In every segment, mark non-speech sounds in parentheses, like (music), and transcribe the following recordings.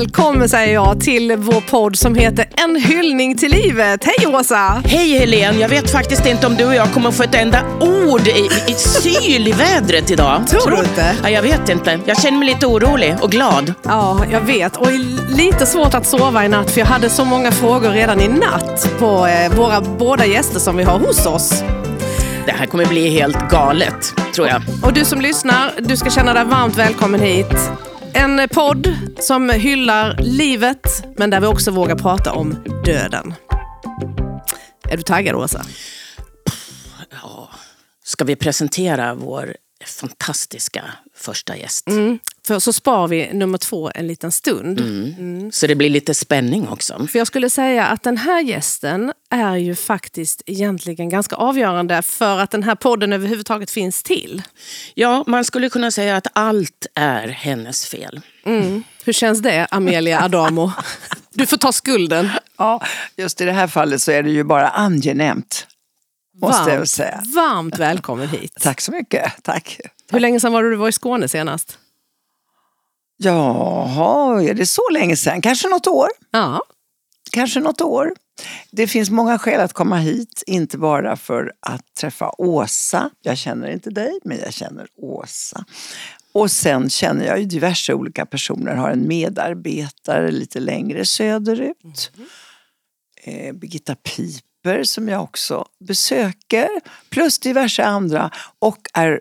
Välkommen säger jag till vår podd som heter En hyllning till livet. Hej Åsa! Hej Helene, jag vet faktiskt inte om du och jag kommer få ett enda ord i, i syl i vädret idag. Tror du inte? Ja, jag vet inte. Jag känner mig lite orolig och glad. Ja, jag vet. Och lite svårt att sova i natt för jag hade så många frågor redan i natt på eh, våra båda gäster som vi har hos oss. Det här kommer bli helt galet, tror jag. Och du som lyssnar, du ska känna dig varmt välkommen hit. En podd som hyllar livet, men där vi också vågar prata om döden. Är du taggad, Åsa? Ja. Ska vi presentera vår fantastiska första gäst? Mm. För så spar vi nummer två en liten stund. Mm. Så det blir lite spänning också. För jag skulle säga att den här gästen är ju faktiskt egentligen ganska avgörande för att den här podden överhuvudtaget finns till. Ja, man skulle kunna säga att allt är hennes fel. Mm. Hur känns det, Amelia Adamo? (laughs) Du får ta skulden. Ja, just i det här fallet så är det ju bara angenämt. Måste varmt, jag säga. Varmt välkommen hit. Tack så mycket. Tack. Hur länge sedan var du var i Skåne senast? Jaha, är det så länge sedan? Kanske något år? Ja. Kanske något år. Det finns många skäl att komma hit, inte bara för att träffa Åsa. Jag känner inte dig, men jag känner Åsa. Och sen känner jag ju diverse olika personer, har en medarbetare lite längre söderut. Mm. Eh, Birgitta Piper som jag också besöker, plus diverse andra och är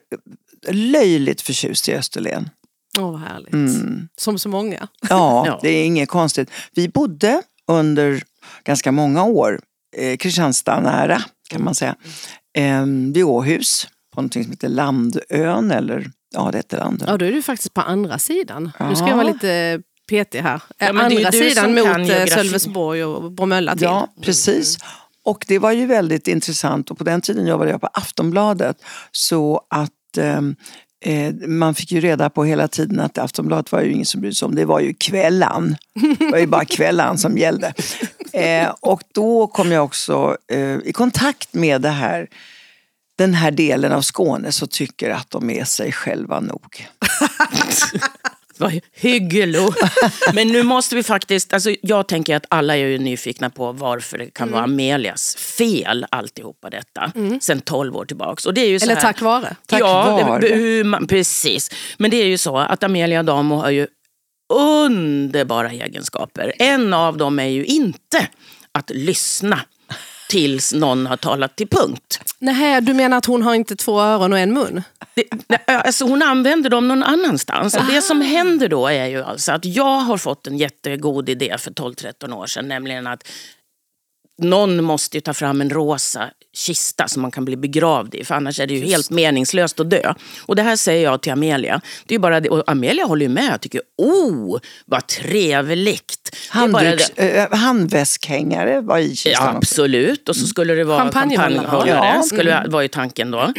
löjligt förtjust i Österlen. Åh, oh, vad härligt. Mm. Som så många. Ja, (laughs) ja, det är inget konstigt. Vi bodde under ganska många år eh, Kristianstad nära kan man säga. Eh, vid Åhus på något som heter Landön eller ja det heter Landön. Ja då är du faktiskt på andra sidan. Ja. Nu ska jag vara lite petig här. Ja, andra sidan mot eh, Sölvesborg och Bromölla till. Ja precis. Och det var ju väldigt intressant och på den tiden jobbade jag på Aftonbladet så att eh, Eh, man fick ju reda på hela tiden att Aftonbladet var ju ingen som brydde sig om det var ju kvällan. Det var ju bara kvällan som gällde. Eh, och då kom jag också eh, i kontakt med det här, den här delen av Skåne som tycker att de är sig själva nog. (laughs) Vad hyggelo. (laughs) Men nu måste vi faktiskt, alltså jag tänker att alla är ju nyfikna på varför det kan mm. vara Amelias fel alltihopa detta. Mm. Sen 12 år tillbaks. Och det är ju så Eller här, tack vare. Tack ja, vare. Man, precis. Men det är ju så att Amelia Damo har ju underbara egenskaper. En av dem är ju inte att lyssna tills någon har talat till punkt. Nej, du menar att hon har inte två öron och en mun? Det, alltså hon använder dem någon annanstans. Och det som händer då är ju alltså att jag har fått en jättegod idé för 12-13 år sedan. Nämligen att någon måste ju ta fram en rosa kista som man kan bli begravd i. För annars är det ju Just. helt meningslöst att dö. Och det här säger jag till Amelia. Det är bara det. Och Amelia håller ju med. Jag tycker, oh, vad trevligt. Handduks, äh, handväskhängare var i kistan ja, Absolut. Och så skulle det vara champagnehållare. Ja. Skulle mm. vara ju tanken då.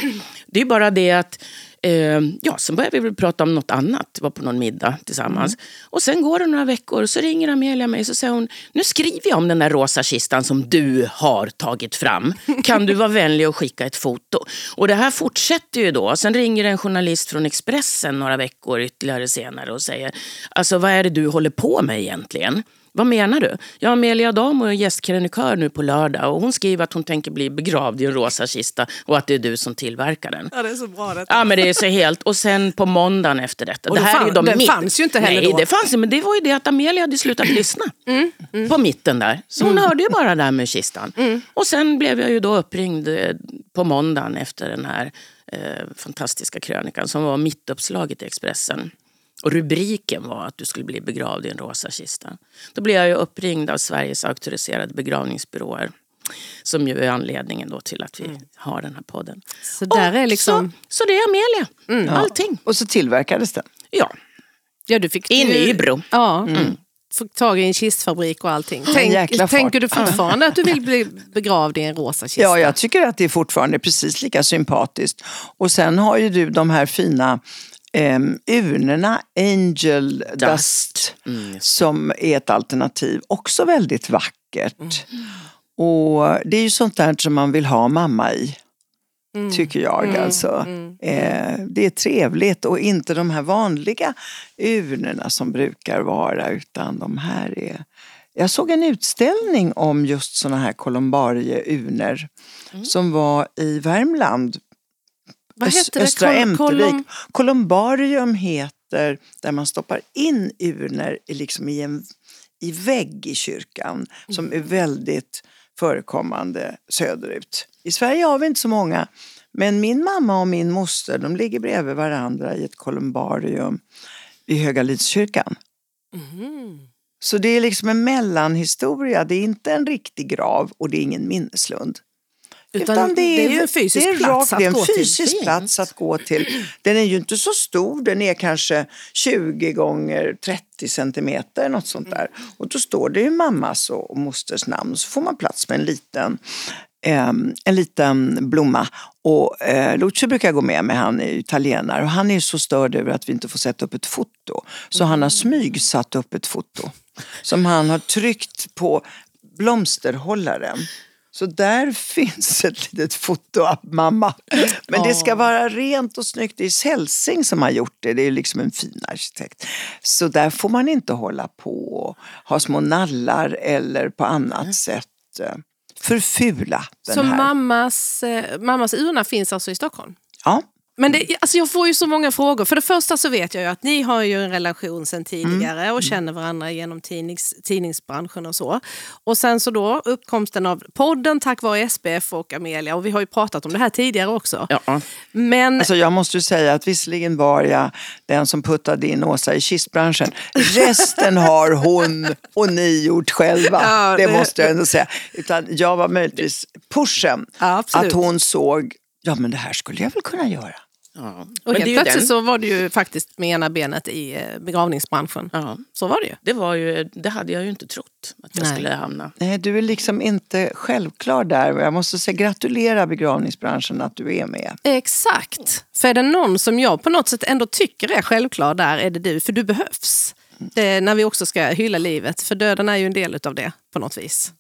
Det är bara det att Eh, ja, sen började vi väl prata om något annat, var på någon middag tillsammans. Mm. Och sen går det några veckor och så ringer Amelia mig och säger hon, nu skriver jag om den där rosa kistan som du har tagit fram. Kan du vara vänlig och skicka ett foto? Och det här fortsätter ju då. Sen ringer en journalist från Expressen några veckor ytterligare senare och säger, alltså vad är det du håller på med egentligen? Vad menar du? Ja, Amelia Adamo är gästkrönikör nu på lördag och hon skriver att hon tänker bli begravd i en rosa kista och att det är du som tillverkar den. Ja, det är så bra detta. Ja, men det är så helt. Och sen på måndagen efter detta. Och det här fan, är de den mitt... fanns ju inte heller Nej, då. det fanns men det var ju det att Amelia hade slutat (clears throat) lyssna. Mm, mm. På mitten där. Så hon mm. hörde ju bara det där med kistan. Mm. Och sen blev jag ju då uppringd eh, på måndagen efter den här eh, fantastiska krönikan som var mittuppslaget i Expressen. Och rubriken var att du skulle bli begravd i en rosa kista. Då blev jag ju uppringd av Sveriges auktoriserade begravningsbyråer. Som ju är anledningen då till att vi mm. har den här podden. Så, där är liksom... så, så det är Amelia. Mm. Allting. Och så tillverkades den? Ja. ja du fick I Nybro. Ja. Mm. Fick tag i en kistfabrik och allting. Tänk, tänker du fortfarande att du vill bli begravd i en rosa kista? Ja, jag tycker att det är fortfarande precis lika sympatiskt. Och sen har ju du de här fina um, urnorna Angel Dust, Dust mm. som är ett alternativ. Också väldigt vackert. Mm. Och det är ju sånt där som man vill ha mamma i. Mm. Tycker jag mm. alltså. Eh, det är trevligt och inte de här vanliga urnorna som brukar vara utan de här är jag såg en utställning om just såna här columbarieurnor mm. som var i Värmland. Vad heter Östra det? Ämtervik. Columbarium heter där man stoppar in urnor liksom i en i vägg i kyrkan som är mm. väldigt förekommande söderut. I Sverige har vi inte så många men min mamma och min moster de ligger bredvid varandra i ett kolumbarium i Höga Lidskyrkan. Mm. Så det är liksom en mellanhistoria. Det är inte en riktig grav och det är ingen minneslund. Utan, Utan det, är, det är en fysisk det är plats, rakt, att, en fysisk plats att gå till. Den är ju inte så stor, den är kanske 20 gånger 30 centimeter, något sånt där. Och då står det ju mammas och mosters namn så får man plats med en liten en liten blomma. Och eh, Lucio brukar gå med mig, han är italienare och han är så störd över att vi inte får sätta upp ett foto. Så han har smygsatt upp ett foto som han har tryckt på blomsterhållaren. Så där (laughs) finns ett litet foto av mamma. Men det ska vara rent och snyggt. Det är Selsing som har gjort det. Det är liksom en fin arkitekt. Så där får man inte hålla på och ha små nallar eller på annat sätt eh, förfula den Så här. mammas, eh, mammas urna finns alltså i Stockholm? Ja. Men det, alltså jag får ju så många frågor. För det första så vet jag ju att ni har ju en relation sedan tidigare mm. och känner varandra genom tidnings, tidningsbranschen och så. Och sen så då uppkomsten av podden tack vare SPF och Amelia. Och vi har ju pratat om det här tidigare också. Ja. Men... Alltså jag måste ju säga att visserligen var jag den som puttade in Åsa i kistbranschen. Resten (laughs) har hon och ni gjort själva. Ja, det... det måste jag ändå säga. Utan jag var möjligtvis pushen. Ja, att hon såg ja men det här skulle jag väl kunna göra. Ja. Och helt plötsligt den... så var du ju faktiskt med ena benet i eh, begravningsbranschen. Ja. Så var det ju. Det, var ju. det hade jag ju inte trott att jag Nej. skulle hamna. Nej, du är liksom inte självklar där. Jag måste säga gratulera begravningsbranschen att du är med. Exakt. För är det någon som jag på något sätt ändå tycker är självklar där är det du. För du behövs. Det, när vi också ska hylla livet. För döden är ju en del av det på något vis.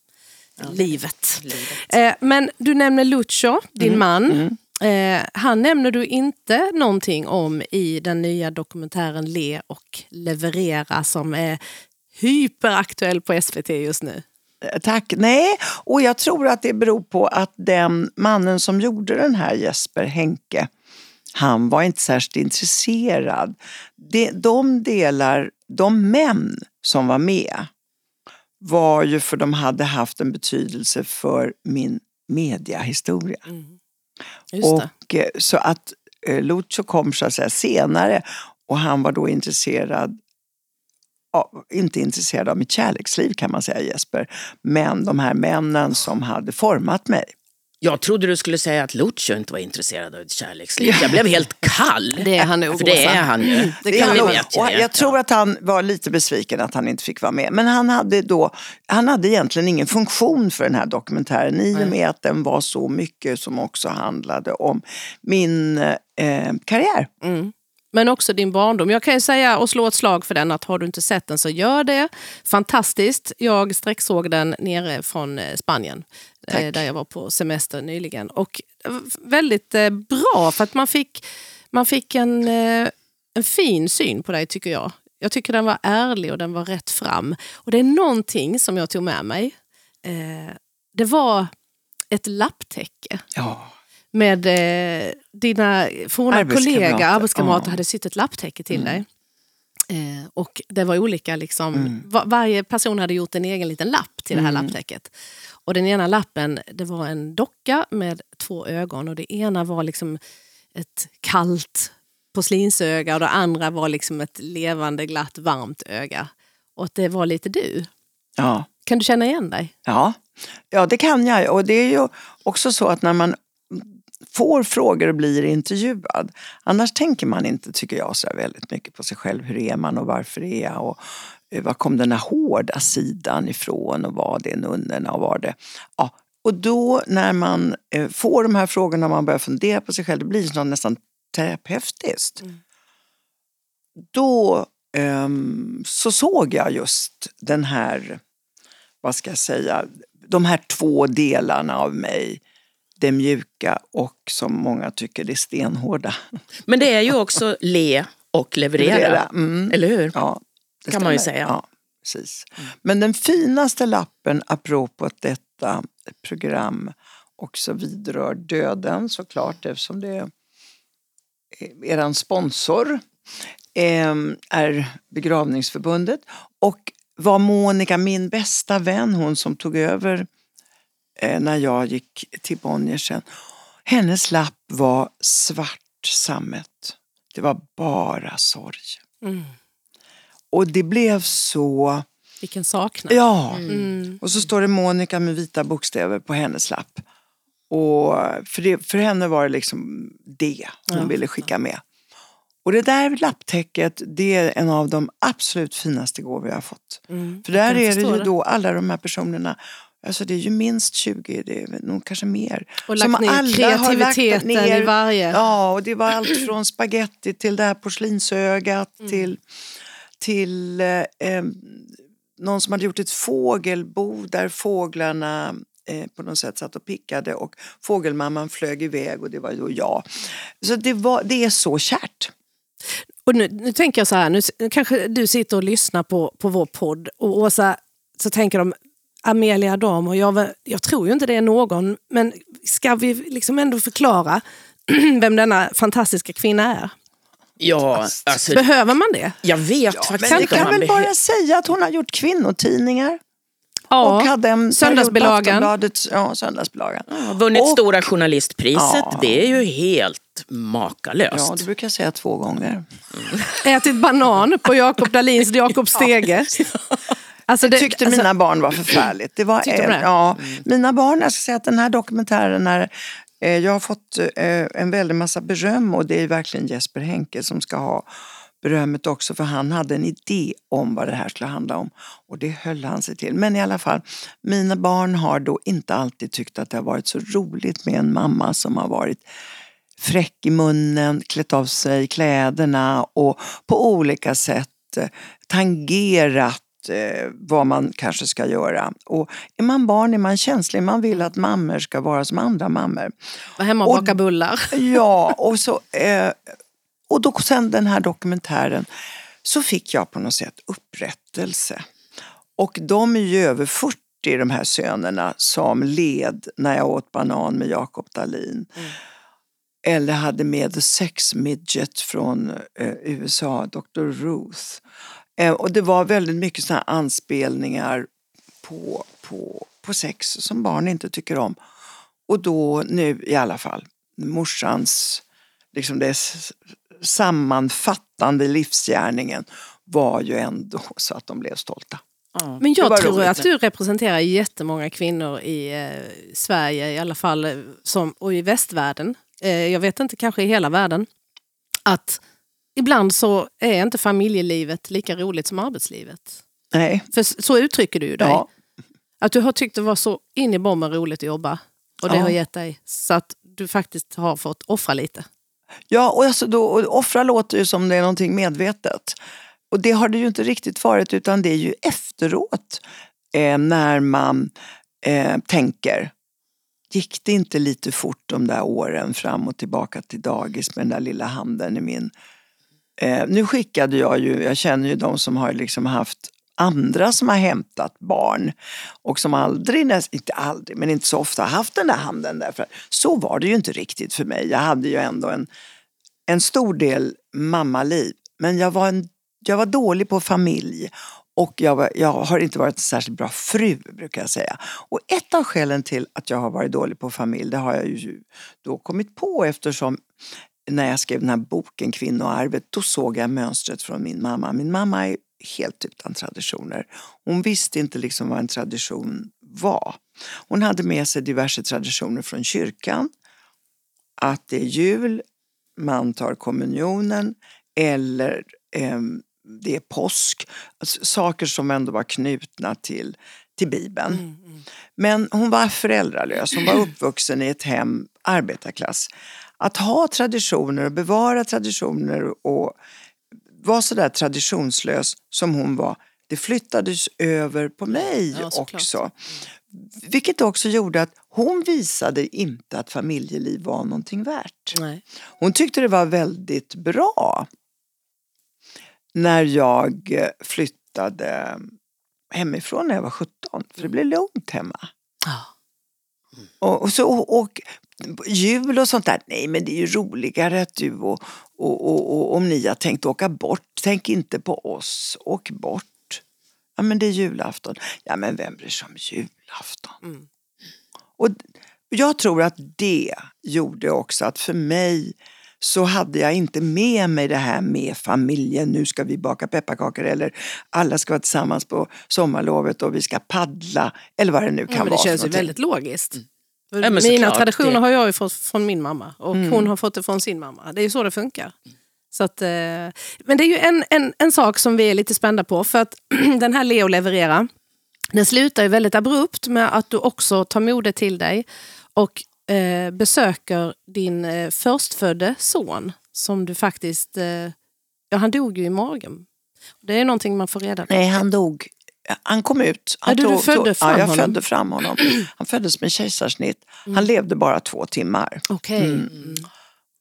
Ja. Livet. Livet. Eh, men du nämner Lucio, din mm. man. Mm. Eh, han nämner du inte någonting om i den nya dokumentären Le och leverera som är hyperaktuell på SVT just nu. Eh, tack. Nej, och jag tror att det beror på att den mannen som gjorde den här, Jesper Henke, han var inte särskilt intresserad. De, de delar, de män som var med var ju för de hade haft en betydelse för min mediahistoria. Mm. Och, eh, så att eh, Lucio kom så att säga senare och han var då intresserad inte intresserad av mitt kärleksliv kan man säga Jesper. Men de här männen som hade format mig. Jag trodde du skulle säga att Lucio inte var intresserad av ett kärleksliv. Jag blev helt kall. Det är han nog. För det är han ju. Det kan det vet jag, jag tror att han var lite besviken att han inte fick vara med. Men han hade då, han hade egentligen ingen funktion för den här dokumentären i och med att den var så mycket som också handlade om min eh, karriär. Mm men också din barndom. Jag kan ju säga och slå ett slag för den att har du inte sett den så gör det. Fantastiskt. Jag sträcksåg den nere från eh, Spanien Tack. där jag var på semester nyligen. Och väldigt eh, bra för att man fick, man fick en, en fin syn på dig tycker jag. Jag tycker den var ärlig och den var rätt fram. Och det är någonting som jag tog med mig. Det var ett lapptäcke. Ja med eh, dina forna kollegor, arbetskamrater, ja. hade sytt ett lapptäcke till mm. dig. Eh, och det var olika, liksom, mm. var, varje person hade gjort en egen liten lapp till det här mm. lapptäcket. Och den ena lappen det var en docka med två ögon och det ena var liksom ett kallt porslinsöga och det andra var liksom ett levande, glatt, varmt öga. Och det var lite du. Ja. Kan du känna igen dig? Ja, ja det kan jag. Och det är ju också så att när man får frågor och blir intervjuad. Annars tänker man inte, tycker jag, så väldigt mycket på sig själv. Hur är man och varför är jag? Och var kom den här hårda sidan ifrån och var det nunnorna och var det... Ja. Och då när man eh, får de här frågorna och man börjar fundera på sig själv, det blir det nästan terapeutiskt. Mm. Då um, så såg jag just den här, vad ska jag säga, de här två delarna av mig det mjuka och som många tycker det stenhårda. Men det är ju också le och leverera, leverera. Mm. eller hur? Ja, det kan man ju säga. Ja, precis. Men den finaste lappen apropå att detta program också vidrör döden såklart eftersom det är er sponsor är Begravningsförbundet och var Monica min bästa vän, hon som tog över eh, när jag gick till Bonnier sen. Hennes lapp var svart sammet. Det var bara sorg. Mm. Och det blev så... Vilken saknad. Ja. Mm. Och så står det Monica med vita bokstäver på hennes lapp. Och för, det, för henne var det liksom det hon ja. ville skicka med. Och det där lapptäcket, det är en av de absolut finaste gåvor jag har fått. Mm, för där är det ju det. då alla de här personerna Alltså det är ju minst 20, det är nog kanske mer. Och lagt som ner alla kreativiteten ner, i varje. Ja, och det var allt från spaghetti till det här porslinsögat mm. till, till eh, någon som hade gjort ett fågelbo där fåglarna eh, på något sätt satt och pickade och fågelmamman flög iväg och det var då jag. Så det, var, det är så kärt. Och nu, nu tänker jag så här, nu kanske du sitter och lyssnar på, på vår podd och Åsa, så tänker de Amelia Dam och jag, jag tror ju inte det är någon, men ska vi liksom ändå förklara (clears throat) vem denna fantastiska kvinna är? Ja, alltså, Behöver man det? Jag vet ja, faktiskt inte. Men vi kan väl bara säga att hon har gjort kvinnotidningar. Ja, och hade en söndagsbilagan. Ja, söndagsbilagan. Ja, vunnit och, Stora Journalistpriset. Ja. Det är ju helt makalöst. Ja, det brukar jag säga två gånger. Mm. Ätit banan på Jakob Dalins Jakob (laughs) Stege. Alltså det, tyckte alltså, mina barn var förfärligt. Det var, det? Ja, mm. Mina barn, jag ska säga att den här dokumentären är Eh, jag har fått eh, en väldig massa beröm och det är verkligen Jesper Henke som ska ha berömmet också för han hade en idé om vad det här skulle handla om och det höll han sig till. Men i alla fall, mina barn har då inte alltid tyckt att det har varit så roligt med en mamma som har varit fräck i munnen, klätt av sig kläderna och på olika sätt tangerat eh, vad man kanske ska göra. Och är man barn är man känslig, man vill att mammor ska vara som andra mammor. Vara hemma och, och baka bullar. (laughs) Ja, (laughs) och, så, eh, och då sen den här dokumentären så fick jag på något sätt upprättelse. Och de är ju över 40 de här sönerna som led när jag åt banan med Jakob Dahlin. Mm. Eller hade med The Sex Midget från eh, USA, Dr. Ruth. Eh, och det var väldigt mycket såna anspelningar på, på, på sex som barn inte tycker om. Och då nu i alla fall, morsans, liksom det sammanfattande livsgärningen var ju ändå (laughs) så att de blev stolta. Ja. Men jag tror roligt. att du representerar jättemånga kvinnor i eh, Sverige i alla fall eh, som, och i västvärlden. Eh, jag vet inte, kanske i hela världen. Att ibland så är inte familjelivet lika roligt som arbetslivet. Nej. För så uttrycker du ju dig. Ja. Att du har tyckt det var så in i bomben roligt att jobba. Och det ja. har gett dig så att du faktiskt har fått offra lite. Ja, och, alltså då, och offra låter ju som det är någonting medvetet. Och det har det ju inte riktigt varit utan det är ju efteråt eh, när man eh, tänker Gick det inte lite fort de där åren fram och tillbaka till dagis med den där lilla handen i min Eh, nu skickade jag ju, jag känner ju de som har liksom haft andra som har hämtat barn och som aldrig, inte aldrig, men inte så ofta haft den där handen därför så var det ju inte riktigt för mig. Jag hade ju ändå en, en stor del mammaliv. Men jag var, en, jag var dålig på familj och jag, var, jag har inte varit en särskilt bra fru brukar jag säga. Och ett av skälen till att jag har varit dålig på familj det har jag ju då kommit på eftersom när jag skrev den här boken Kvinnoarvet, då såg jag mönstret från min mamma. Min mamma är helt utan traditioner. Hon visste inte liksom vad en tradition var. Hon hade med sig diverse traditioner från kyrkan. Att det är jul, man tar kommunionen eller eh, det är påsk. Alltså, saker som ändå var knutna till, till Bibeln. Mm, mm. Men hon var föräldralös, hon var uppvuxen i ett hem, arbetarklass att ha traditioner och bevara traditioner och vara sådär traditionslös som hon var, det flyttades över på mig ja, också. Vilket också gjorde att hon visade inte att familjeliv var någonting värt. Nej. Hon tyckte det var väldigt bra när jag flyttade hemifrån när jag var 17. För det blev lugnt hemma. Ja. Och, och, så, och, och jul och sånt där, nej men det är ju roligare att du och, och, om ni har tänkt åka bort, tänk inte på oss, åk bort. Ja men det är julafton. Ja men vem bryr sig om julafton? Mm. Och jag tror att det gjorde också att för mig så hade jag inte med mig det här med familjen, nu ska vi baka pepparkakor eller alla ska vara tillsammans på sommarlovet och vi ska paddla eller vad det nu kan Ja, men det vara. för känns ju väldigt logiskt. Ja, men Mina såklart, traditioner det- har jag ju fått från min mamma och Mm. hon har fått det från sin mamma. Det är ju så det funkar. Så att, eh, men det är ju en, en, en sak som vi är lite spända på för att (clears throat) den här Leo leverera, den slutar ju väldigt abrupt med att du också tar modet till dig och eh, besöker din eh, förstfödde son som du faktiskt, eh, ja han dog ju i magen. Det är någonting man får reda på. Nej, han dog. Han kom ut. Han Ja, du- du födde fram ja, jag honom? födde fram honom. (clears throat) Han föddes med kejsarsnitt. Han levde bara två timmar. Okej. Mm.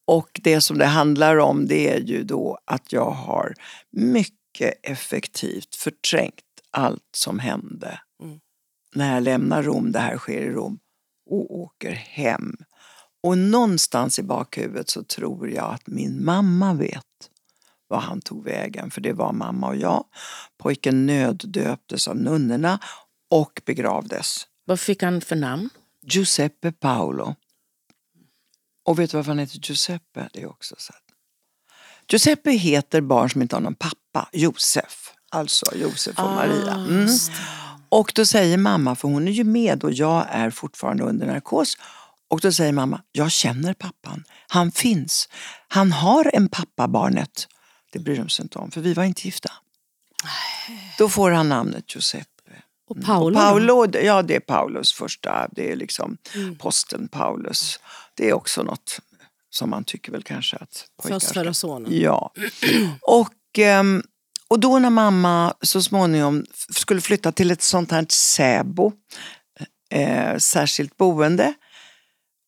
Och det som det handlar om det är ju då att jag har mycket effektivt förträngt allt som hände Mm. när jag lämnar Rom, det här sker i Rom, och åker hem. Och någonstans i bakhuvudet så tror jag att min mamma vet var han tog vägen, för det var mamma och jag. Pojken nöddöptes av nunnorna och begravdes. Vad fick han för namn? Giuseppe Paolo. Och vet du varför han heter Giuseppe? Det är också så. Giuseppe heter barn som inte har någon pappa, Josef. Alltså Josef och Maria. Mm. Och då säger mamma, för hon är ju med och jag är fortfarande under narkos. Och då säger mamma, jag känner pappan. Han finns. Han har en pappa, barnet. Det bryr de sig inte om, för vi var inte gifta. Då får han namnet Giuseppe. Och Paolo? då? Paolo, ja det är Paulus första, det är liksom Mm. posten Paulus. Det är också något som man tycker väl kanske att pojkar Förstfödda sonen. Ja. Och, ehm, och då när mamma så småningom skulle flytta till ett sånt här säbo, eh, särskilt boende,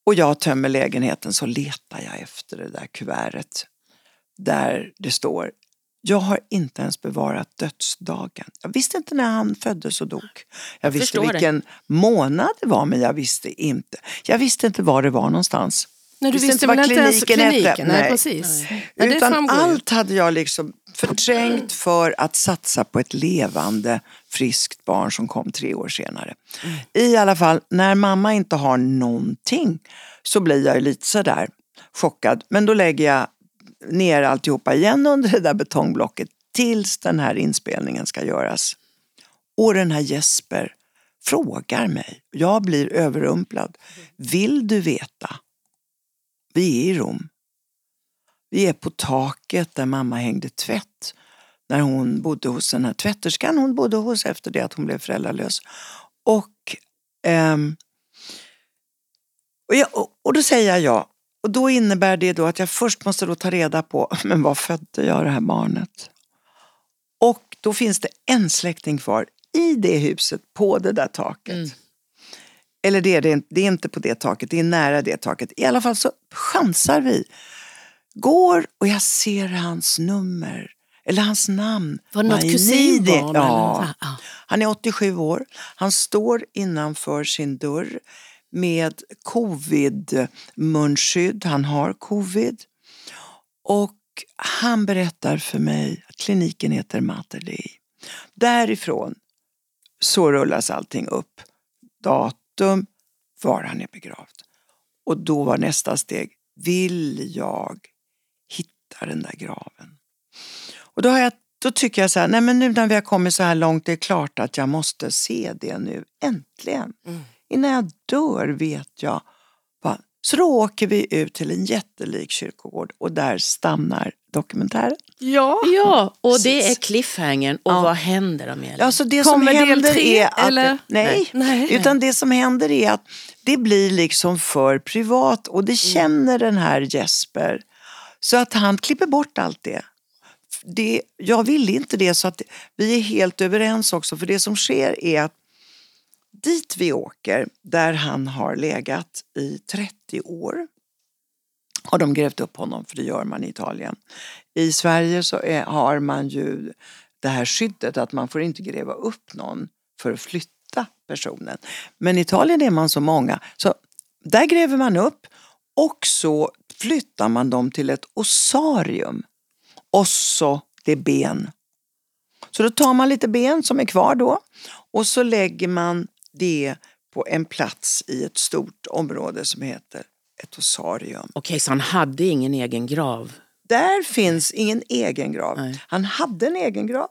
och jag tömmer lägenheten så letar jag efter det där kuvertet där det står jag har inte ens bevarat dödsdagen. Jag visste inte när han föddes och dog. Jag visste förstår det. vilken månad det var men jag visste inte. Jag visste inte var det var någonstans. Nej, du Visste inte vad inte ens kliniken hette? kliniken? Nej, Nej. precis. Nej, Utan allt hade jag liksom förträngt för att satsa på ett levande, friskt barn som kom tre år senare. Mm. I alla fall, när mamma inte har någonting så blir jag lite sådär chockad. Men då lägger jag ner alltihopa igen under det där betongblocket tills den här inspelningen ska göras. Och den här Jesper frågar mig, jag blir överrumplad. Vill du veta? Vi är i Rom. Vi är på taket där mamma hängde tvätt när hon bodde hos den här tvätterskan hon bodde hos efter det att hon blev föräldralös. Och, ehm, och, jag, och, och då säger jag ja. Och då innebär det då att jag först måste då ta reda på, (laughs) men var födde jag det här barnet? Och då finns det en släkting kvar i det huset på det där taket. Mm. Eller det är, det, det är inte på det taket, det är nära det taket. I alla fall så chansar vi. Går och jag ser hans nummer, eller hans namn. Var det något kusinbarn? Ja. Han är 87 år. Han står innanför sin dörr med covid-munskydd. Han har covid. Och han berättar för mig att kliniken heter Mater Därifrån så rullas allting upp. Datum, var han är begravd. Och då var nästa steg, vill jag hitta den där graven? Och då, har jag, då tycker jag så här, nej men nu när vi har kommit så här långt, det är klart att jag måste se det nu, äntligen. Mm. Innan jag dör vet jag. Så då åker vi ut till en jättelik kyrkogård och där stannar dokumentären. Ja. Ja, och det är cliffhangern. Och Ja. vad händer Amelia? Ja, så det Kommer som del händer tre, är att... eller? Nej, Nej. (laughs) utan det som händer är att det blir liksom för privat och det känner den här Jesper. Så att han klipper bort allt det. det. Jag vill inte det så att vi är helt överens också för det som sker är att dit vi åker, där han har legat i 30 år, har de grävt upp honom, för det gör man i Italien. I Sverige så är, har man ju det här skyddet att man får inte gräva upp någon för att flytta personen. Men i Italien är man så många, så där gräver man upp och så flyttar man dem till ett osarium. Osso, det är ben. Så då tar man lite ben som är kvar då och så lägger man det på en plats i ett stort område som heter ett osarium. Okej, så han hade ingen egen grav? Där finns ingen egen grav. Nej. Han hade en egen grav.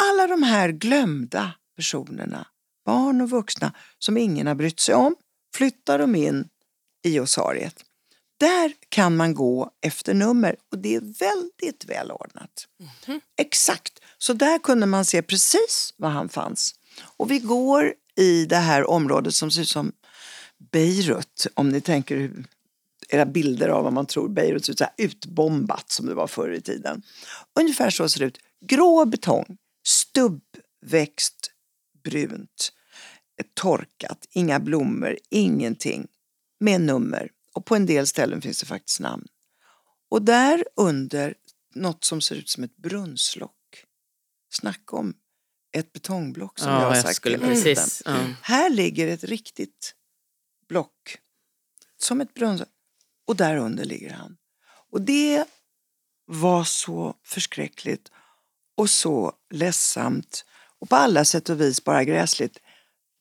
Alla de här glömda personerna, barn och vuxna som ingen har brytt sig om, flyttar de in i osariet. Där kan man gå efter nummer och det är väldigt välordnat. Mm. Exakt, så där kunde man se precis var han fanns. Och vi går i det här området som ser ut som Beirut, om ni tänker era bilder av vad man tror Beirut ser ut, så här utbombat som det var förr i tiden. Ungefär så ser det ut. Grå betong, stubbväxt, brunt, torkat, inga blommor, ingenting. Med nummer. Och på en del ställen finns det faktiskt namn. Och där under något som ser ut som ett brunnslock. Snacka om ett betongblock som ja, jag har sagt skulle precis. Mm. Här ligger ett riktigt block. Som ett brunnslock. Och där under ligger han. Och det var så förskräckligt och så ledsamt och på alla sätt och vis bara gräsligt.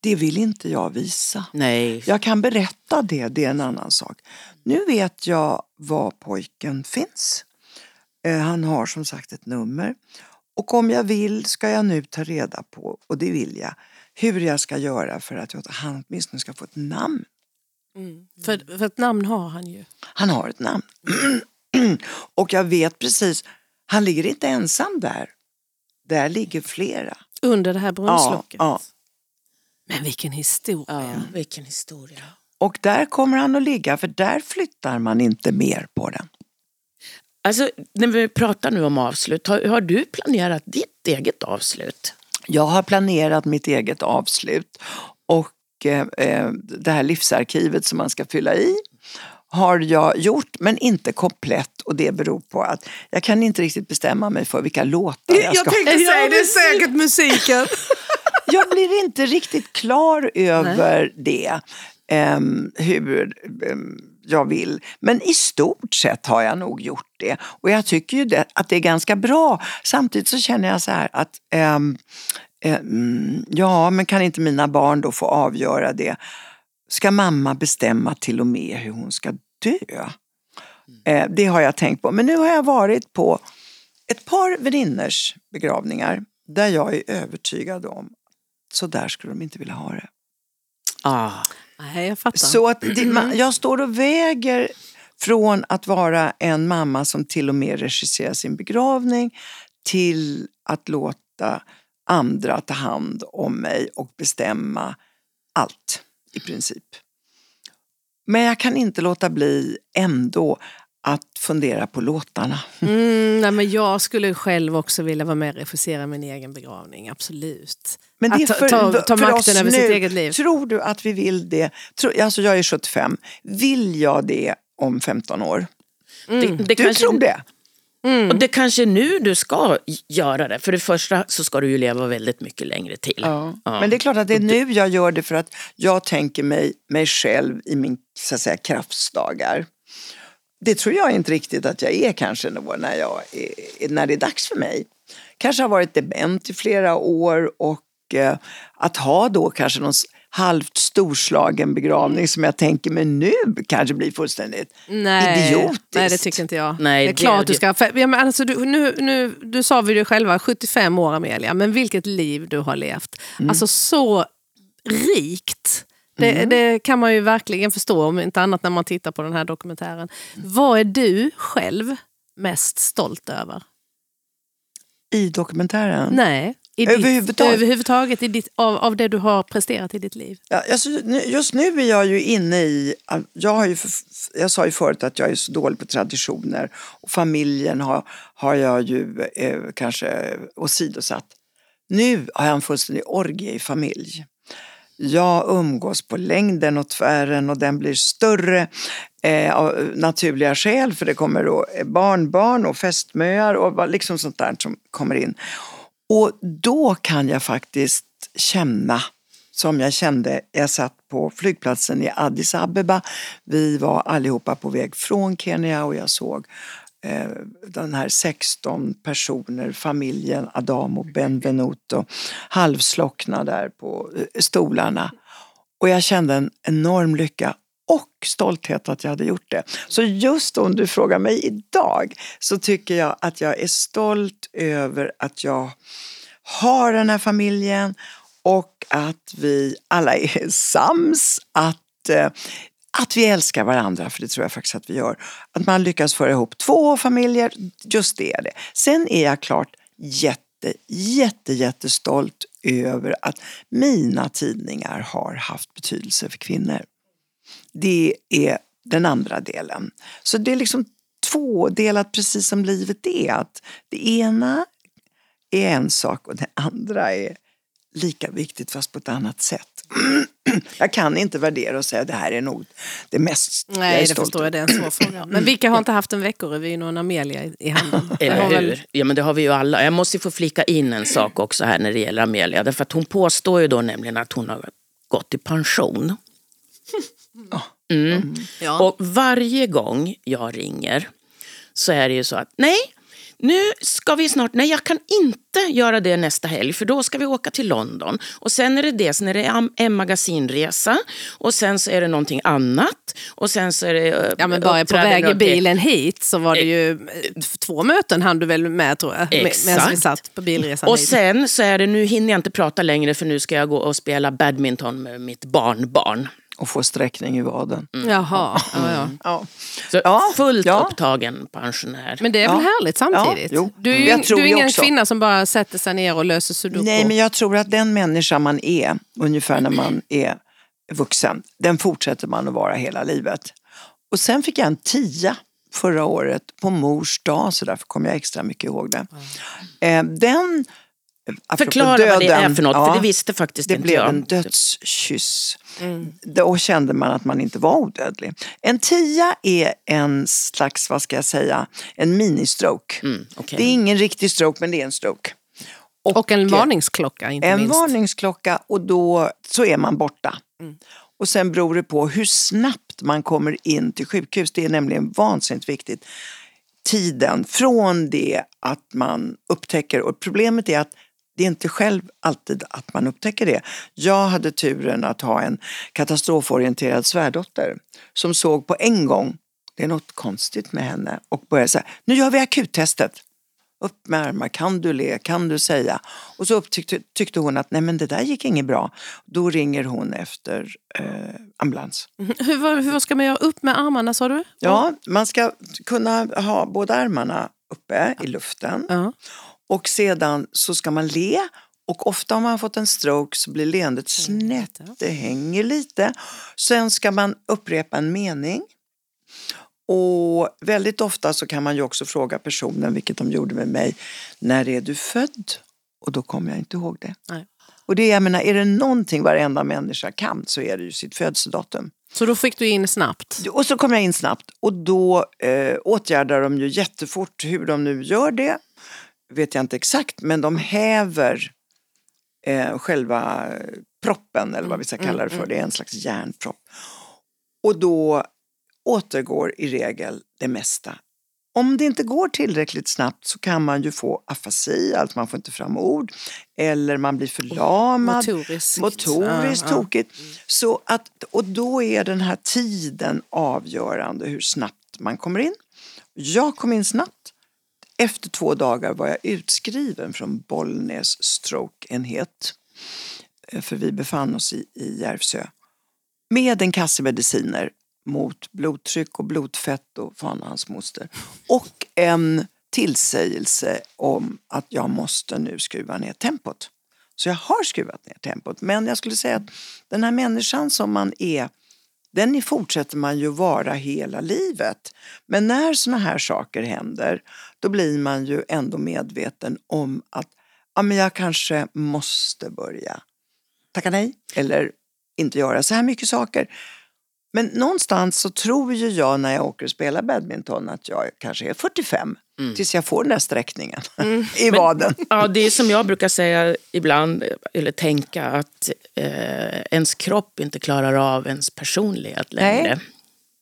Det vill inte jag visa. Nej. Jag kan berätta det, det är en annan sak. Nu vet jag var pojken finns. Eh, han har som sagt ett nummer. Och om jag vill ska jag nu ta reda på, och det vill jag, hur jag ska göra för att han åtminstone ska få ett namn. Mm. För, för ett namn har han ju. Han har ett namn. (clears throat) och jag vet precis, han ligger inte ensam där. Där ligger flera. Under det här brunnslocket? Ja, ja. Men vilken historia. Ja, vilken historia. Och där kommer han att ligga för där flyttar man inte mer på den. Alltså, när vi pratar nu om avslut, har, har du planerat ditt eget avslut? Jag har planerat mitt eget avslut och eh, eh, det här livsarkivet som man ska fylla i har jag gjort, men inte komplett. Och det beror på att jag kan inte riktigt bestämma mig för vilka låtar jag ska Jag tänkte säga det, är säkert musiken. (laughs) jag blir inte riktigt klar över Nej. det. Um, hur um, jag vill. Men i stort sett har jag nog gjort det. Och jag tycker ju det, att det är ganska bra. Samtidigt så känner jag så här att um, ja, men kan inte mina barn då få avgöra det? Ska mamma bestämma till och med hur hon ska dö? Uh, det har jag tänkt på. Men nu har jag varit på ett par väninnors begravningar där jag är övertygad om så där skulle de inte vilja ha det. Ah. Nej, jag fattar. Så att det, man, jag står och väger från att vara en mamma som till och med regisserar sin begravning till att låta andra ta hand om mig och bestämma allt i princip. Men jag kan inte låta bli ändå att fundera på låtarna. (laughs) Mm, nej, men jag skulle själv också vilja vara med och regissera min egen begravning, absolut. Men det är för, ta, ta, ta makten över nu. sitt eget liv. Tror du att vi vill det? Tror, alltså jag är 75. Vill jag det om 15 år? Mm. Det, det du kanske, tror det? Mm. Och det kanske är nu du ska göra det. För det första så ska du ju leva väldigt mycket längre till. Ja. Ja. Men det är klart att det är nu jag gör det för att jag tänker mig, mig själv i min så att säga, kraftsdagar. Det tror jag inte riktigt att jag är kanske då när, jag är, när det är dags för mig. Kanske har varit dement i flera år och eh, att ha då kanske någon halvt storslagen begravning som jag tänker mig nu kanske blir fullständigt nej, idiotiskt. Nej, det tycker inte jag. Nej, det är det klart det. du ska. För, ja, men alltså, du, nu, nu, du sa vi det själva, 75 år Amelia, men vilket liv du har levt. Mm. Alltså så rikt. Det, mm. det, kan man ju verkligen förstå, om inte annat när man tittar på den här dokumentären. Vad är du själv mest stolt över? I dokumentären? Nej, i överhuvudtaget, ditt, överhuvudtaget i ditt, av, av det du har presterat i ditt liv? Ja, alltså, just nu är jag ju inne i... Jag, har ju, jag sa ju förut att jag är så dålig på traditioner och familjen har, har jag ju eh, kanske åsidosatt. Nu har jag en fullständig orgie i familj. Jag umgås på längden och tvären och den blir större eh, av naturliga skäl för det kommer då barnbarn och fästmöar och liksom sånt där som kommer in. Och då kan jag faktiskt känna som jag kände, jag satt på flygplatsen i Addis Abeba. Vi var allihopa på väg från Kenya och jag såg eh, den här 16 personer, familjen Adamo Benvenuto, halvslockna där på eh, stolarna. Och jag kände en enorm lycka och stolthet att jag hade gjort det. Så just om du frågar mig idag så tycker jag att jag är stolt över att jag har den här familjen och att vi alla är sams, att, eh, att vi älskar varandra, för det tror jag faktiskt att vi gör. Att man lyckas föra ihop två familjer, just det är det. Sen är jag klart jätte, jätte, jättestolt över att mina tidningar har haft betydelse för kvinnor. Det är den andra delen. Så det är liksom tvådelat precis som livet är. Att det ena är en sak och det andra är lika viktigt fast på ett annat sätt. (clears throat) jag kan inte värdera och säga att det här är nog det mest Nej, jag är det förstår jag. Det är en svår (clears throat) fråga. Men vilka har inte haft en veckorevyn och en Amelia i handen? Eller hur? Väl... Ja, men det har vi ju alla. Jag måste få flika in en sak också här när det gäller Amelia. Därför att hon påstår ju då nämligen att hon har gått i pension. (laughs) Mm. Ja. Och varje gång jag ringer så är det ju så att nej, nu ska vi snart, nej jag kan inte göra det nästa helg för då ska vi åka till London. Och sen är det det, sen är det en magasinresa och sen så är det någonting annat. Och sen så är det eh, Ja men bara på väg i bilen hit så var det ju eh, två möten hann du väl med tror jag. Exakt. Medan vi satt på bilresan Och hit. sen så är det, nu hinner jag inte prata längre för nu ska jag gå och spela badminton med mitt barnbarn och få sträckning i vaden. Mm. Jaha. Ja, ja. Mm. Ja. Så ja, fullt ja. upptagen pensionär. Men det är väl härligt samtidigt? Ja, du är ju du är ingen också. kvinna som bara sätter sig ner och löser sudoku. Nej, men jag tror att den människa man är, ungefär när man är vuxen, den fortsätter man att vara hela livet. Och sen fick jag en tia förra året på mors dag, så därför kommer jag extra mycket ihåg det. Mm. Den Förklara döden, vad det är för något, ja, för det visste faktiskt det inte jag. Det blev en dödskyss. Mm. Då kände man att man inte var odödlig. En tia är en slags, vad ska jag säga, en ministroke. Mm, okay. Det är ingen riktig stroke, men det är en stroke. Och, och en varningsklocka inte En minst. varningsklocka och då så är man borta. Mm. Och sen beror det på hur snabbt man kommer in till sjukhus. Det är nämligen vansinnigt viktigt. Tiden från det att man upptäcker, och problemet är att det är inte själv alltid att man upptäcker det. Jag hade turen att ha en katastroforienterad svärdotter som såg på en gång, det är något konstigt med henne, och började säga, nu gör vi akuttestet. Upp med armar, kan du le, kan du säga? Och så upptyckte, tyckte hon att nej men det där gick inget bra. Då ringer hon efter eh, ambulans. (laughs) Hur, hur ska man göra upp med armarna sa du? Ja, man ska kunna ha båda armarna uppe i luften. Uh -huh. Och sedan så ska man le och ofta om man har fått en stroke så blir leendet snett, det hänger lite. Sen ska man upprepa en mening. Och väldigt ofta så kan man ju också fråga personen, vilket de gjorde med mig, när är du född? Och då kommer jag inte ihåg det. Nej. Och det, jag menar, är det någonting varenda människa kan så är det ju sitt födelsedatum. Så då fick du in snabbt? Och så kom jag in snabbt och då eh, åtgärdar de ju jättefort hur de nu gör det vet jag inte exakt, men de häver eh, själva proppen, eller vad vi ska kalla det för. Mm, det är en slags järnpropp. Och då återgår i regel det mesta. Om det inte går tillräckligt snabbt så kan man ju få afasi, alltså man får inte fram ord, eller man blir förlamad. Motoriskt. Motoriskt ja, tokigt. Ja. Så att, och då är den här tiden avgörande hur snabbt man kommer in. Jag kom in snabbt. Efter två dagar var jag utskriven från Bollnäs strokeenhet. Eh, för vi befann oss i, i Järvsö. Med en kasse mediciner mot blodtryck och blodfett och fan och hans moster. Och en tillsägelse om att jag måste nu skruva ner tempot. Så jag har skruvat ner tempot. Men jag skulle säga att den här människan som man är den fortsätter man ju vara hela livet. Men när såna här saker händer, då blir man ju ändå medveten om att ja, men jag kanske måste börja tacka nej eller inte göra så här mycket saker. Men någonstans så tror ju jag när jag åker och spelar badminton att jag kanske är 45 mm. tills jag får den där sträckningen (laughs) mm. i vaden. Men, ja, det är som jag brukar säga ibland, eller tänka, att eh, ens kropp inte klarar av ens personlighet längre. Nej.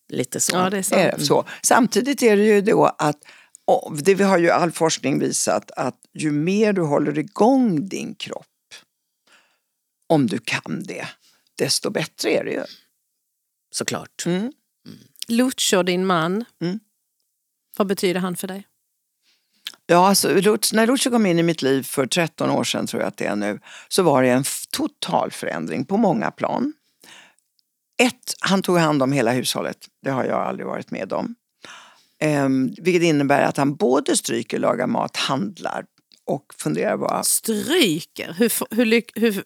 Lite så. Ja, det är, är så. Samtidigt är det ju då att och det har ju all forskning visat att ju mer du håller igång din kropp, om du kan det, desto bättre är det ju. Såklart. Mm. Mm. Lucio, din man, mm. vad betyder han för dig? Ja, alltså, när Lucio kom in i mitt liv för 13 år sedan, tror jag att det är nu, så var det en total förändring på många plan. Ett, han tog hand om hela hushållet. Det har jag aldrig varit med om. Um, vilket innebär att han både stryker, lagar mat, handlar och funderar bara. Stryker? Hur, hur, hur,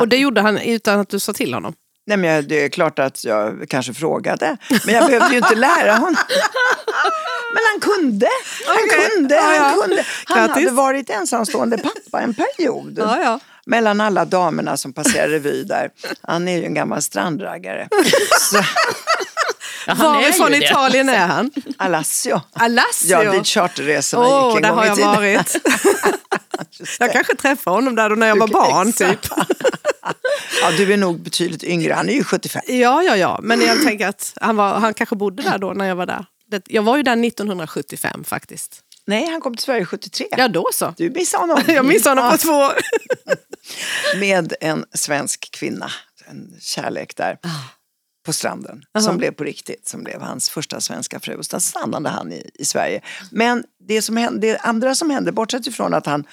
och det gjorde han utan att du sa till honom? Nej, men det är klart att jag kanske frågade, men jag behövde ju inte lära honom. Men han kunde. Han okay. kunde. Ja, ja. Han, kunde. han hade varit ensamstående pappa en period. Ja, mellan alla damerna som passerar revy där. Han är ju en gammal strandraggare. Så. Ja, Varifrån i Italien är (laughs) han? Alassio. Alassio? Ja, dit charterresorna oh, gick en där har jag varit. (laughs) jag kanske träffade honom där då när jag du, var barn typ. (laughs) ja, du är nog betydligt yngre, han är ju 75. Ja, ja, ja, men jag tänker att han, var, han kanske bodde där då när jag var där. Jag var ju där 1975 faktiskt. Nej, han kom till Sverige 73. Ja, då så. Du missade honom. jag missade honom på två år. Med en svensk kvinna, en kärlek där. På stranden -huh. som blev på riktigt, som blev hans första svenska fru. Och sen stannade han i, i Sverige. Men det, som hände, det andra som hände, bortsett ifrån att han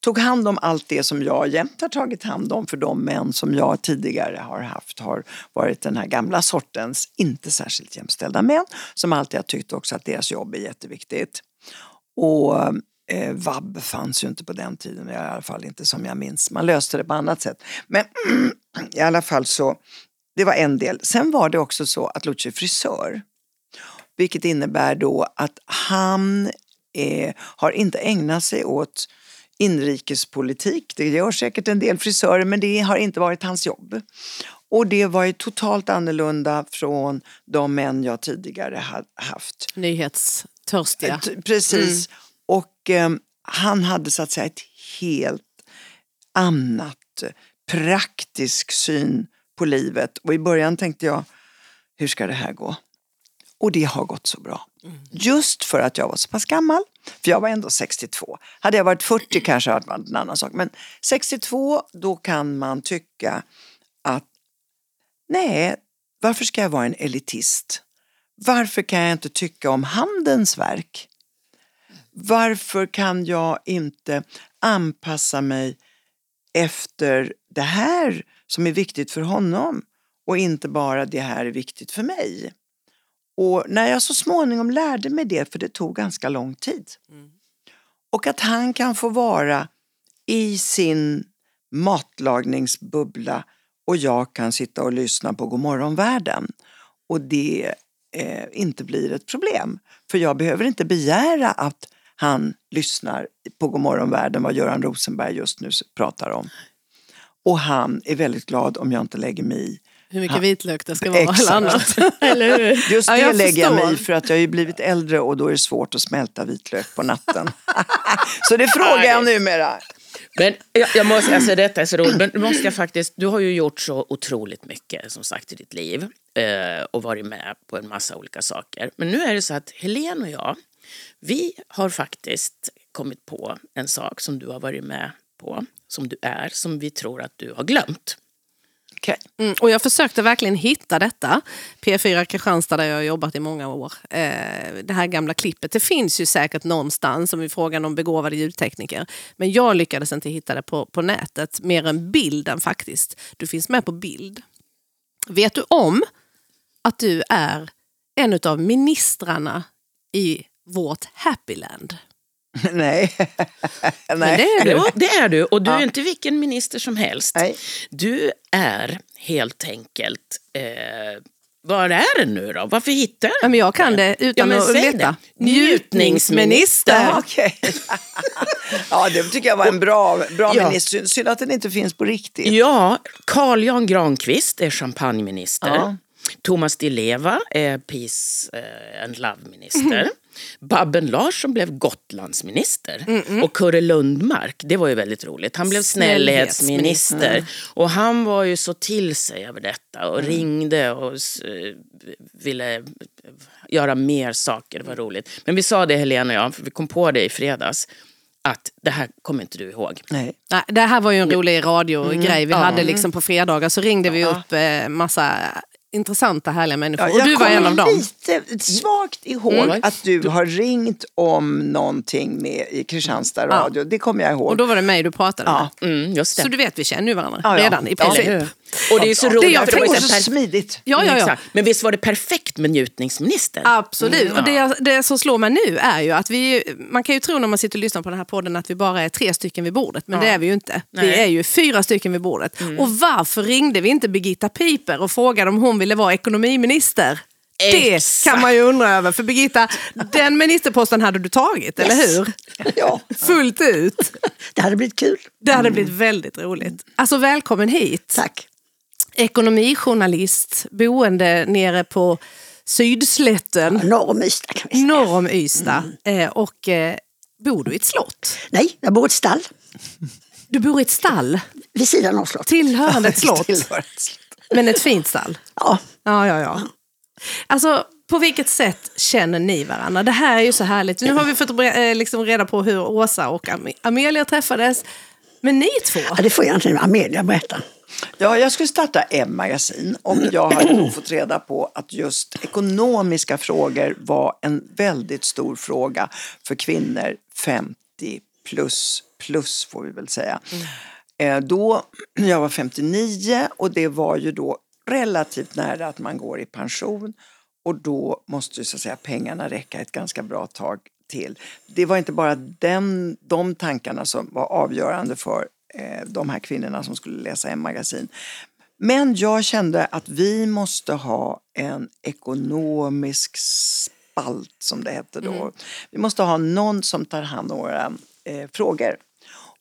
tog hand om allt det som jag jämt har tagit hand om för de män som jag tidigare har haft har varit den här gamla sortens, inte särskilt jämställda män som alltid har tyckt också att deras jobb är jätteviktigt. Och eh, vab fanns ju inte på den tiden, i alla fall inte som jag minns. Man löste det på annat sätt. Men (clears throat) i alla fall så det var en del. Sen var det också så att Lucio är frisör. Vilket innebär då att han eh, har inte ägnat sig åt inrikespolitik. Det gör säkert en del frisörer men det har inte varit hans jobb. Och det var ju totalt annorlunda från de män jag tidigare hade haft. Nyhetstörstiga. Precis. Mm. Och eh, han hade så att säga ett helt annat praktisk syn på livet. Och i början tänkte jag, hur ska det här gå? Och det har gått så bra. Mm. Just för att jag var så pass gammal. För jag var ändå 62. Hade jag varit 40 kanske hade det varit en annan sak. Men 62, då kan man tycka att nej, varför ska jag vara en elitist? Varför kan jag inte tycka om handens verk? Varför kan jag inte anpassa mig efter det här som är viktigt för honom och inte bara det här är viktigt för mig. Och när jag så småningom lärde mig det, för det tog ganska lång tid, mm. och att han kan få vara i sin matlagningsbubbla och jag kan sitta och lyssna på Godmorgon världen och det eh, inte blir ett problem. För jag behöver inte begära att han lyssnar på Godmorgon världen vad Göran Rosenberg just nu pratar om. Och han är väldigt glad om jag inte lägger mig i hur mycket han, vitlök det ska vara exakt. eller annat. (laughs) (laughs) eller hur? Just det ja, jag lägger jag mig i för att jag har blivit äldre och då är det svårt att smälta vitlök på natten. (laughs) så det frågar jag numera. Men jag, jag måste, alltså detta är så roligt, men måste jag faktiskt, du har ju gjort så otroligt mycket som sagt i ditt liv eh, och varit med på en massa olika saker. Men nu är det så att Helene och jag, vi har faktiskt kommit på en sak som du har varit med på som du är som vi tror att du har glömt. Okay. Mm, och jag försökte verkligen hitta detta. P4 Kristianstad där jag har jobbat i många år. Eh, det här gamla klippet. Det finns ju säkert någonstans om vi frågar någon begåvad ljudtekniker. Men jag lyckades inte hitta det på, på nätet. Mer än bilden faktiskt. Du finns med på bild. Vet du om att du är en av ministrarna i vårt Happyland? (laughs) Nej. Nej. det är du. det är du. Och du ja. är inte vilken minister som helst. Nej. Du är helt enkelt eh, var är den nu då? Varför hittar jag den? Ja, men jag kan det utan ja, att leta. Det. Njutningsminister. Ja, okay. (laughs) Ja, det tycker jag var en bra, bra ja. minister. Synd att den inte finns på riktigt. Ja, Carl Jan Granqvist är champagneminister. Ja. Thomas Di Leva är Peace eh, and Love-minister. Mm. Babben Larsson blev Gotlandsminister. Mm -mm. Och Kurre Lundmark, det var ju väldigt roligt. Han blev snällhetsminister. Och han var ju så till sig över detta och mm. ringde och uh, ville göra mer saker. Det var roligt. Men vi sa det Helena och jag, för vi kom på det i fredags att det här kommer inte du ihåg. Nej. Det här var ju en rolig radiogrej mm. vi hade liksom på fredagar. Så ringde vi upp eh, massa intressanta, härliga människor. Ja, och du var en av dem. Jag lite svagt ihåg mm. att du har ringt om någonting med i Kristianstad radio. Ja. Det kommer jag ihåg. Och då var det mig du pratade ja. med. Mm, så du vet, vi känner ju varandra ja, redan i princip. Och det är så roligt. Det, jag för det var så smidigt. Ja, ja, ja. Men visst var det perfekt med njutningsminister? Absolut. Mm. Och det, det som slår mig nu är ju att vi, man kan ju tro när man sitter och lyssnar på den här podden att vi bara är tre stycken vid bordet. Men det är vi ju inte. Nej. Vi är ju fyra stycken vid bordet. Mm. Och varför ringde vi inte Birgitta Piper och frågade om hon ville vara ekonomiminister? Det kan man ju undra över. För Birgitta, den ministerposten hade du tagit, yes. eller hur? (laughs) Ja. Fullt ut. Det hade blivit kul. Det hade blivit väldigt roligt. Alltså välkommen hit. Tack. Ekonomijournalist, boende nere på Sydslätten. Ja, norr om Ystad kan vi säga. Norr om Ystad. Mm. Eh, och eh, bor du i ett slott? Nej, jag bor i ett stall. Du bor i ett stall? Vid sidan av slottet. Tillhörande ett (laughs) slott? Men ett fint stall? Ja. Ja, ja, ja. Alltså, på vilket sätt känner ni varandra? Det här är ju så härligt. Nu har vi fått eh, liksom reda på hur Åsa och Amelia träffades. Men ni två? Ja, det får egentligen Amelia berätta. Ja, jag skulle starta M-magasin och jag har fått reda på att just ekonomiska frågor var en väldigt stor fråga för kvinnor 50 plus, plus får vi väl säga. Mm. Då, jag var 59 och det var ju då relativt nära att man går i pension och då måste så att säga, pengarna räcka ett ganska bra tag till. Det var inte bara den, de tankarna som var avgörande för eh, de här kvinnorna som skulle läsa M-magasin. Men jag kände att vi måste ha en ekonomisk spalt som det hette då. Mm. Vi måste ha någon som tar hand om våra eh, frågor.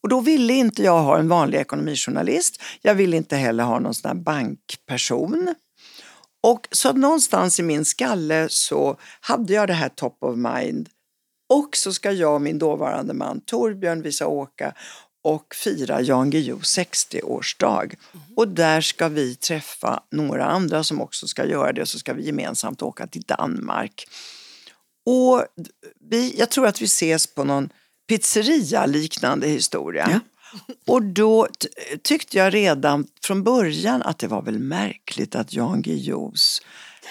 Och då ville inte jag ha en vanlig ekonomijournalist. Jag ville inte heller ha någon sån här bankperson. Och så någonstans i min skalle så hade jag det här top of mind. Och så ska jag och min dåvarande man Torbjörn visa åka och fira Jan Guillous 60-årsdag. Mm. Och där ska vi träffa några andra som också ska göra det och så ska vi gemensamt åka till Danmark. Och vi, jag tror att vi ses på någon pizzeria-liknande historia. Ja. Och då tyckte jag redan från början att det var väl märkligt att Jan Guillous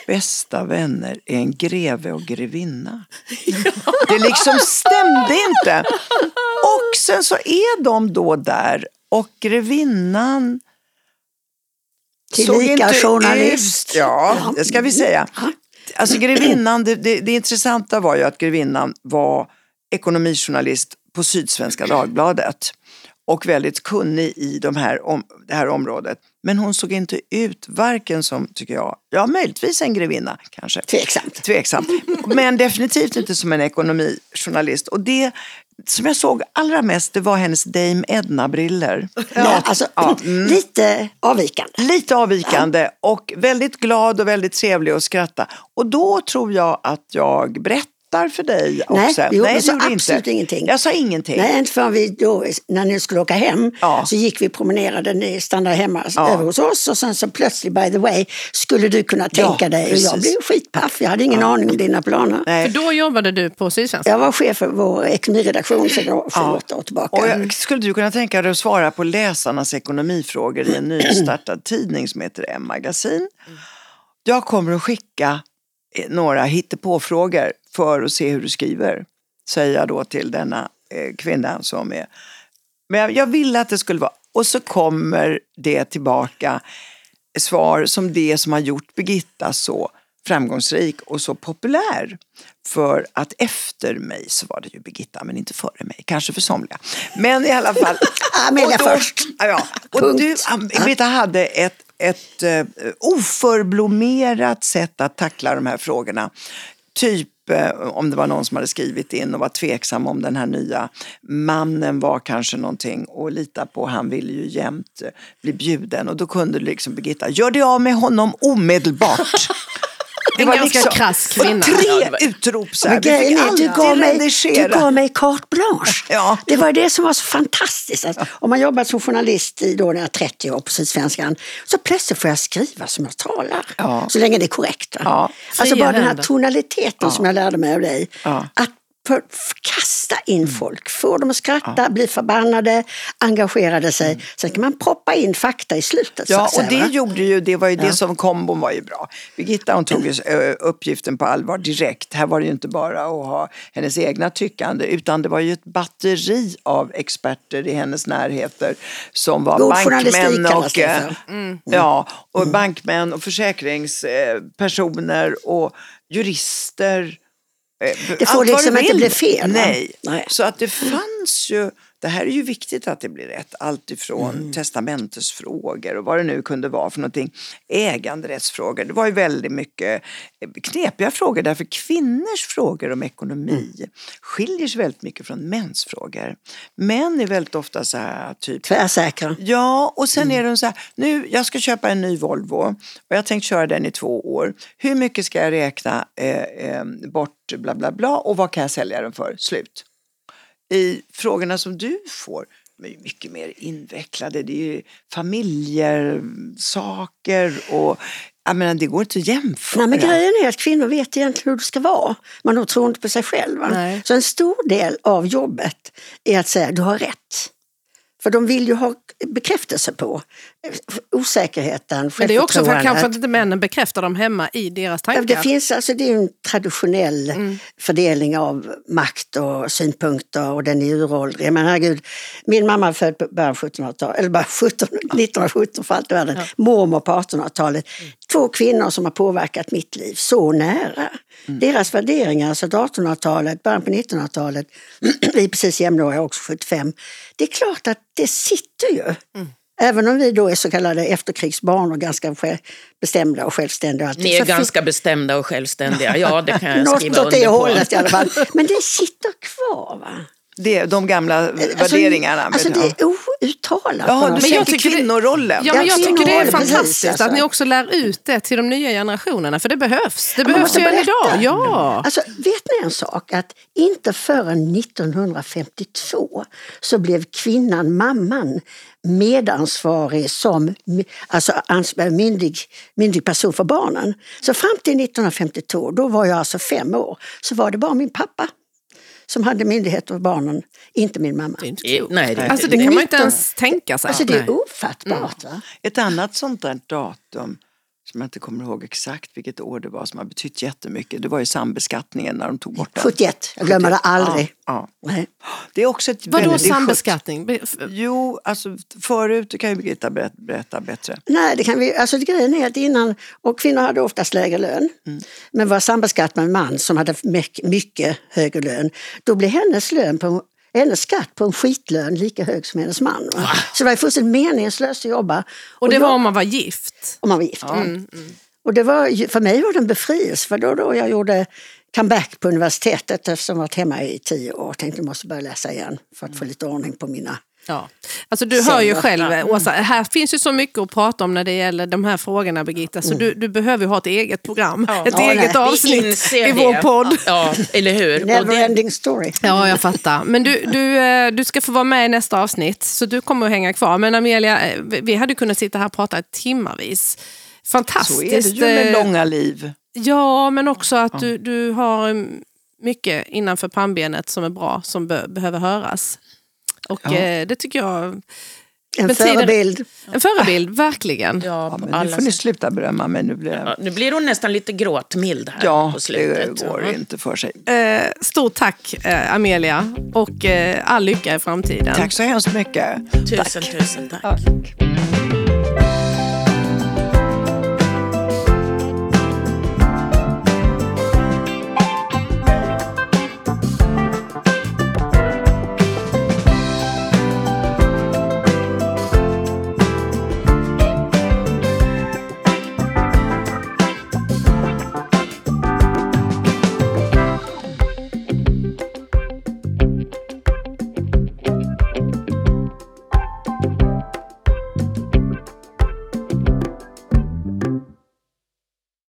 bästa vänner är en greve och grevinna. Ja. Det liksom stämde inte. Och sen så är de då där och grevinnan Tillika journalist. Ut. Ja, det ska vi säga. Alltså grevinnan, det, det, det intressanta var ju att grevinnan var ekonomijournalist på Sydsvenska Dagbladet och väldigt kunnig i de här om, det här området. Men hon såg inte ut varken som, tycker jag, ja möjligtvis en grevinna kanske. Tveksamt. Tveksamt. (laughs) Men definitivt inte som en ekonomijournalist. Och det som jag såg allra mest det var hennes Dame Edna-briller. Ja, alltså, ja, (laughs) mm. Lite avvikande. Lite avvikande ja. och väldigt glad och väldigt trevlig att skratta. Och då tror jag att jag berättade berättar för dig Nej, också? Jo, Nej, du sa absolut inte. ingenting. Jag sa ingenting. Nej, inte förrän vi då, när ni skulle åka hem, ja. så gick vi promenerade, ni stannade hemma ja. över hos oss och sen så plötsligt, by the way, skulle du kunna tänka ja, dig? Precis. Och jag blev skitpaff, jag hade ingen ja. aning om dina planer. Nej. För då jobbade du på Sydsvenskan? Jag var chef för vår ekonomiredaktion sedan ja. åtta år tillbaka. Och jag, skulle du kunna tänka dig att svara på läsarnas ekonomifrågor i en nystartad (clears throat) tidning som heter M-magasin? Jag kommer att skicka några hittepåfrågor för att se hur du skriver. Säger jag då till denna eh, kvinna som är... Men jag, jag ville att det skulle vara... Och så kommer det tillbaka svar som det som har gjort Birgitta så framgångsrik och så populär. För att efter mig så var det ju Birgitta, men inte före mig. Kanske för somliga. Men i alla fall. (laughs) Amelia först. Ja, och du, Birgitta hade ett, ett uh, oförblommerat sätt att tackla de här frågorna typ eh, om det var någon som hade skrivit in och var tveksam om den här nya mannen var kanske någonting att lita på. Han ville ju jämt bli bjuden och då kunde liksom Birgitta, gör dig av med honom omedelbart. (laughs) Det en var ganska liksom, krass kvinna. Tre utrop så här. Vi fick du, gav mig, du gav mig carte blanche. (laughs) Ja. Det var det som var så fantastiskt. Att om man jobbat som journalist i då när jag 30 år på Sydsvenskan så plötsligt får jag skriva som jag talar. Ja. Så länge det är korrekt. Ja. Alltså bara den här tonaliteten som jag lärde mig av dig. Att för, kasta in mm. folk, få dem att skratta, ja. bli förbannade, engagerade sig. Mm. Sen kan man proppa in fakta i slutet. Ja, och det va? gjorde ju, det var ju ja. det som kombon var ju bra. Birgitta hon tog ju uppgiften på allvar direkt. Här var det ju inte bara att ha hennes egna tyckande utan det var ju ett batteri av experter i hennes närheter som var God bankmän och, mm. ja, och mm. bankmän och försäkringspersoner och jurister Eh, det får liksom inte bli fel. Nej. Nej. Så att det fanns ju, det här är ju viktigt att det blir rätt, allt ifrån mm. testamentesfrågor och vad det nu kunde vara för någonting, äganderättsfrågor. Det var ju väldigt mycket knepiga frågor därför kvinnors frågor om ekonomi mm. skiljer sig väldigt mycket från mäns frågor. Män är väldigt ofta så här typ... Tvärsäkra. Ja, och sen mm. är de så här, nu jag ska köpa en ny Volvo och jag tänkt köra den i två år. Hur mycket ska jag räkna eh, eh, bort bla bla bla och vad kan jag sälja den för? Slut. I frågorna som du får de är mycket mer invecklade. Det är ju familjer, saker och jag menar, det går inte att jämföra. Nej, men grejen är att kvinnor vet egentligen hur det ska vara. Man tror inte på sig själv. Så en stor del av jobbet är att säga du har rätt. För de vill ju ha bekräftelse på osäkerheten, Men det är också för kanske att inte männen bekräftar dem hemma i deras tankar. Det finns alltså, det är en traditionell mm. fördelning av makt och synpunkter och den är uråldrig. Men herregud, min mamma är född på början 1700-talet, eller bara 17, 1917 för allt i världen. Ja. Mormor på 1800-talet. Mm. Två kvinnor som har påverkat mitt liv så nära. Mm. Deras värderingar, alltså 1800-talet, början på 1900-talet, (clears throat) vi är precis jämnåriga också, 75. Det är klart att det sitter ju. Mm. Även om vi då är så kallade efterkrigsbarn och ganska bestämda och självständiga. Ni är ganska fin- bestämda och självständiga, ja det kan jag (laughs) skriva under på. Något åt det hållet i alla fall. Men det sitter kvar. Va? Det, de gamla alltså, värderingarna. Alltså det är outtalat. Ja, du men jag tycker kvinnorollen. Ja, men jag tycker det är fantastiskt alltså. att ni också lär ut det till de nya generationerna. För det behövs. Det behövs ju än idag. Ja. Alltså, vet ni en sak? Att inte förrän 1952 så blev kvinnan, mamman, medansvarig som alltså, myndig, myndig person för barnen. Så fram till 1952, då var jag alltså fem år, så var det bara min pappa som hade myndighet över barnen, inte min mamma. Det, är inte klokt. Nej, det, alltså, det kan man inte ens tänka sig. Alltså, det är ofattbart. Mm. Ett annat sånt där datum som jag inte kommer ihåg exakt vilket år det var som har betytt jättemycket. Det var ju sambeskattningen när de tog bort den. 71, jag glömmer det aldrig. Ja, ja. Det är också ett Vadå väldigt, sambeskattning? Jo, alltså förut, det kan ju Birgitta berätta, berätta bättre. Nej, det kan vi, alltså grejen är att innan, och kvinnor hade oftast lägre lön, mm. men var sambeskattad med en man som hade mycket, mycket högre lön, då blev hennes lön på hennes skatt på en skitlön lika hög som hennes man. Va? Så det var fullständigt meningslöst att jobba. Och det och var jag, om man var gift? Om man var gift, ja. Mm, mm. Och det var, för mig var det en befrielse, för då, då jag gjorde comeback på universitetet eftersom jag varit hemma i tio år. Tänkte jag måste börja läsa igen för att få lite ordning på mina Ja. Alltså du hör ju själv, Åsa, här finns ju så mycket att prata om när det gäller de här frågorna Birgitta. Så mm. du, du behöver ju ha ett eget program, ja. ett ja, eget nej. avsnitt i vår podd. Ja, eller hur? Never story. Ja, jag fattar. Men du, du, eh, du ska få vara med i nästa avsnitt, så du kommer att hänga kvar. Men Amelia, eh, vi hade kunnat sitta här och prata timmavis. Fantastiskt. Så är det ju med eh, långa liv. Ja, men också att du, du har mycket innanför pannbenet som är bra, som be behöver höras. Och ja. eh, det tycker jag... En förebild. En förebild, verkligen. Ja, ja, nu får ni sluta berömma mig. Nu blir, ja, nu blir hon nästan lite gråtmild här ja, på slutet. det går inte för sig. Eh, stort tack eh, Amelia och eh, all lycka i framtiden. Tack så hemskt mycket. Tusen, tack. tusen tack. tack.